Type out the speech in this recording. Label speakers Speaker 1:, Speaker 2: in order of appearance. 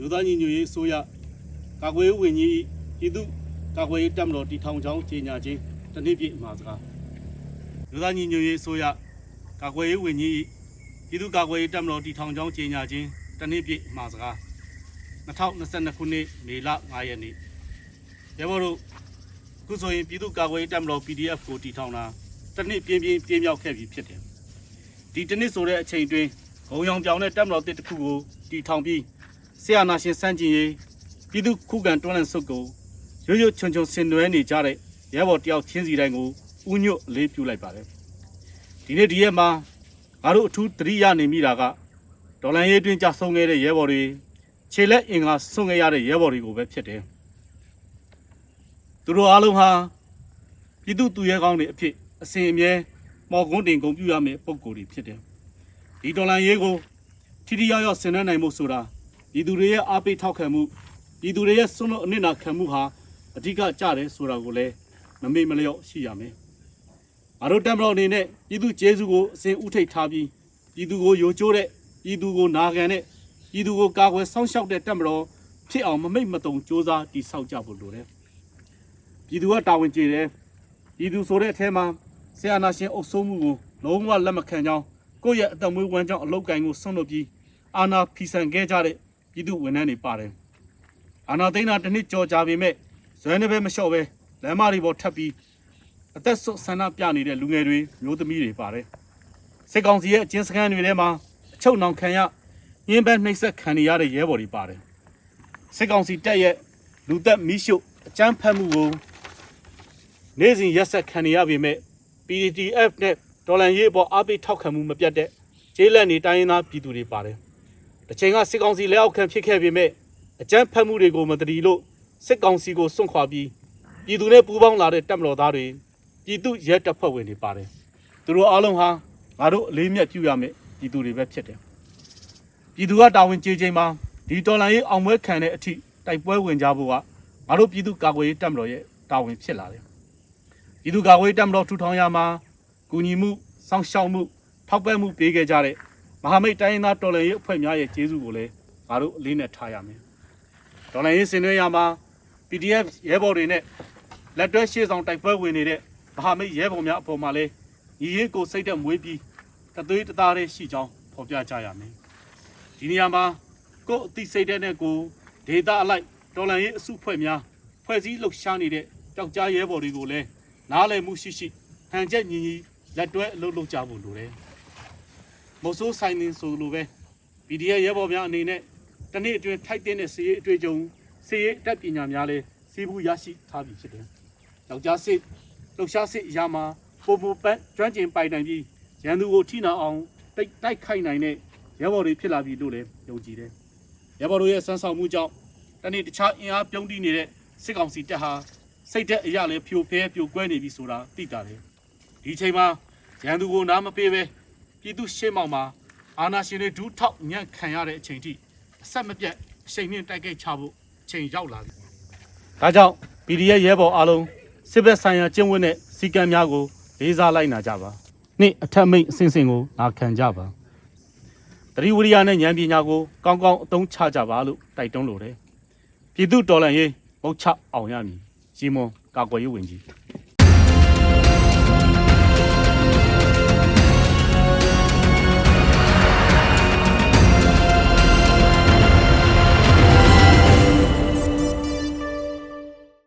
Speaker 1: လူသားညီညွတ်ရေးအစိုးရကာကွယ်ရေးဝန်ကြီးပြည်သူ့ကာကွယ်ရေးတပ်မတော်တည်ထောင်ကြောင်းကြေညာခြင်းတစ်နှစ်ပြည့်မှာစကားလူသားညီညွတ်ရေးအစိုးရကာကွယ်ရေးဝန်ကြီးပြည်သူ့ကာကွယ်ရေးတပ်မတော်တည်ထောင်ကြောင်းကြေညာခြင်းတစ်နှစ်ပြည့်မှာစကား2022ခုနှစ်မေလ9ရက်နေ့ရဘောတို့ခုဆိုရင်ပြည်သူ့ကာကွယ်ရေးတပ်မတော် PDF ကိုတည်ထောင်တာတစ်နှစ်ပြင်းပြင်းပြင်းမြောက်ခဲ့ပြီဖြစ်တယ်ဒီတစ်နှစ်ဆိုတဲ့အချိန်တွင်ဂုံရောင်ပြောင်တဲ့တပ်မတော်တစ်တစ်ခုကိုတည်ထောင်ပြီး ဆရာနာရှင်စန့်ကျင်ရေးပြည်သူခုခံတွန်းလှန်စုပ်ကိုရွရွချွန်ချွန်ဆင်နွှဲနေကြတဲ့ရဲဘော်တယောက်ချင်းစီတိုင်းကိုဥညွတ်အလေးပြုလိုက်ပါတယ်ဒီနေ့ဒီရက်မှာငါတို့အထူးသတိရနေမိတာကဒေါ်လန်ရေးတွင်ကြဆုံးခဲ့တဲ့ရဲဘော်တွေခြေလက်အင်္ဂါဆုံးခဲ့ရတဲ့ရဲဘော်တွေကိုပဲဖြစ်တယ်သူတို့အားလုံးဟာပြည်သူသူရဲကောင်းတွေအဖြစ်အစဉ်အမြဲမော်ကွန်းတင်ဂုံပြူရမယ့်ပုံကိုယ်တွေဖြစ်တယ်ဒီဒေါ်လန်ရေးကိုထိထိရောက်ရောက်ဆင်နွှဲနိုင်မှုဆိုတာ ပြည်သူတွေရဲ့အားပေးထောက်ခံမှုပြည်သူတွေရဲ့စွန့်လွတ်အနစ်နာခံမှုဟာအဓိကကြတယ်ဆိုတာကိုလည်းမမေ့မလျော့ရှိရမယ်ငါတို့တက်မတော်အနေနဲ့ပြည်သူကျေးဇူးကိုအစဉ်ဥထိတ်ထားပြီးပြည်သူကိုယိုကျိုးတဲ့ပြည်သူကိုနာခံတဲ့ပြည်သူကိုကာကွယ်စောင့်ရှောက်တဲ့တက်မတော်ဖြစ်အောင်မမိတ်မတုံစ조사တည်ဆောက်ကြဖို့လိုတယ်ပြည်သူကတာဝန်ကျေတယ်ပြည်သူဆိုတဲ့အထဲမှာဆရာနာရှင်အုပ်စိုးမှုကိုလုံးဝလက်မခံကြောင်းကိုယ့်ရဲ့အတမွေးဝမ်းကြောင်းအလောက်ကိုင်းကိုဆွန့်လွတ်ပြီးအာဏာဖီဆန်ခဲ့ကြတဲ့ ပြည်သူဝန်ထမ်းတွေပါတယ်အာဏာသိမ်းတာတစ်နှစ်ကြော်ကြာပေမဲ့ဇွဲနေပဲမလျှော့ပဲလမ်းမတွေပေါ်ထပ်ပြီးအသက်ဆုတ်ဆန္ဒပြနေတဲ့လူငယ်တွေမျိုးသမီးတွေပါတယ်စစ်ကောင်စီရဲ့အကျဉ်းစခန်းတွေထဲမှာအချုပ်နှောင်ခံရညှင်းပန်းနှိပ်စက်ခံနေရတဲ့ရဲဘော်တွေပါတယ်စစ်ကောင်စီတပ်ရဲ့လူသက်မီးရှို့အကြမ်းဖက်မှုကိုနေ့စဉ်ရက်ဆက်ခံနေရပေမဲ့ PDTF နဲ့ဒေါ်လန်ရေးအပေါ်အားပေးထောက်ခံမှုမပြတ်တဲ့ကျေးလက်နေတိုင်းရင်းသားပြည်သူတွေပါတယ်။ တစ်ချိန်ကစစ်ကောင်စီလက်အောက်ခံဖြစ်ခဲ့ပေမဲ့အကြမ်းဖက်မှုတွေကိုမတတိလို့စစ်ကောင်စီကိုစွန့်ခွာပြီးပြည်သူနဲ့ပူးပေါင်းလာတဲ့တပ်မတော်သားတွေပြည်သူရဲတပ်ဖွဲ့ဝင်တွေပါတယ်။သူတို့အားလုံးဟာငါတို့အလေးမြတ်ပြုရမယ်ပြည်သူတွေပဲဖြစ်တယ်။ပြည်သူကတာဝန်ကျေချိန်မှာဒီတော်လန်ရေးအောင်ပွဲခံတဲ့အထိတိုက်ပွဲဝင်ကြဖို့ကငါတို့ပြည်သူကာကွယ်ရေးတပ်မတော်ရဲ့တာဝန်ဖြစ်လာတယ်။ပြည်သူကာကွယ်ရေးတပ်မတော်ထူထောင်ရမှာကူညီမှုစောင့်ရှောက်မှုထောက်ပံ့မှုပေးခဲ့ကြတဲ့ မဟာမိတ်တိုင်းရင်းသားတော်လှန်ရေးအဖွဲ့များရဲ့ကျေးဇူးကိုလည်းငါတို့အလေးနဲ့ထားရမယ်။တော်လှန်ရေးဆင်နွှဲရမှာ PDF ရဲဘော်တွေနဲ့လက်တွဲရှေ့ဆောင်တိုက်ပွဲဝင်နေတဲ့မဟာမိတ်ရဲဘော်များအပေါ်မှာလည်းညီရေးကိုစိတ်သက်မွေးပြီးတသွေးတသားတည်းရှိကြောင်းဖော်ပြကြရမယ်။ဒီနေရာမှာကိုယ့်အသိစိတ်တဲ့နဲ့ကိုဒေတာအလိုက်တော်လှန်ရေးအစုအဖွဲ့များဖွဲ့စည်းလှုပ်ရှားနေတဲ့ကြောက်ကြားရဲဘော်တွေကိုလည်းနားလည်မှုရှိရှိဟန်ချက်ညီညီလက်တွဲအလုပ်လုပ်ကြဖို့လိုတယ်။ မုတ်ဆိုးဆိုင်နေဆိုလိုပဲ PDF ရဲဘော်များအနေနဲ့တနေ့အတွင်းထိုက်တဲ့စီးရေးအတွေ့အကြုံစီးရေးအတတ်ပညာများလည်းစီးပူးရရှိထားပြီဖြစ်တယ်။ယောက်ျားစစ်လှုပ်ရှားစစ်အရာမှာပုံပုံပန်းကျွမ်းကျင်ပိုင်နိုင်ပြီးရန်သူကိုထိနာအောင်တိုက်တိုက်ခိုက်နိုင်တဲ့ရဲဘော်တွေဖြစ်လာပြီလို့လည်းယုံကြည်တယ်။ရဲဘော်တို့ရဲ့စမ်းဆောင်မှုကြောင့်တနေ့တခြားအင်အားပြုံးတီးနေတဲ့စစ်ကောင်စီတပ်ဟာစိတ်သက်အရာလည်းဖြိုဖဲပြိုကွဲနေပြီဆိုတာသိတာတယ်။ဒီချိန်မှာရန်သူကိုနားမပေးပဲ ပြည်သူရှေ့မှောက်မှာအာနာရှင်တွေဒူးထောက်ညံ့ခံရတဲ့အချိန်ထိအဆက်မပြတ်အချိန်နှင့်တိုက်ခိုက်ချဖို့အချိန်ရောက်လာပြီ။ဒါကြောင့် PDF ရဲဘော်အားလုံးစစ်ဘက်ဆိုင်ရာကျင့်ဝတ်နဲ့စီကံများကိုလေးစားလိုက်နာကြပါ။နေ့အထက်မိတ်အစဉ်စဉ်ကိုနာခံကြပါ။တတိဝရိယနဲ့ဉာဏ်ပညာကိုကောင်းကောင်းအသုံးချကြပါလို့တိုက်တွန်းလိုတယ်။ပြည်သူတော်လှန်ရေးမုတ်ချအောင်ရမည်။ဂျီမွန်ကာကွယ်ရေးဝင်ကြီး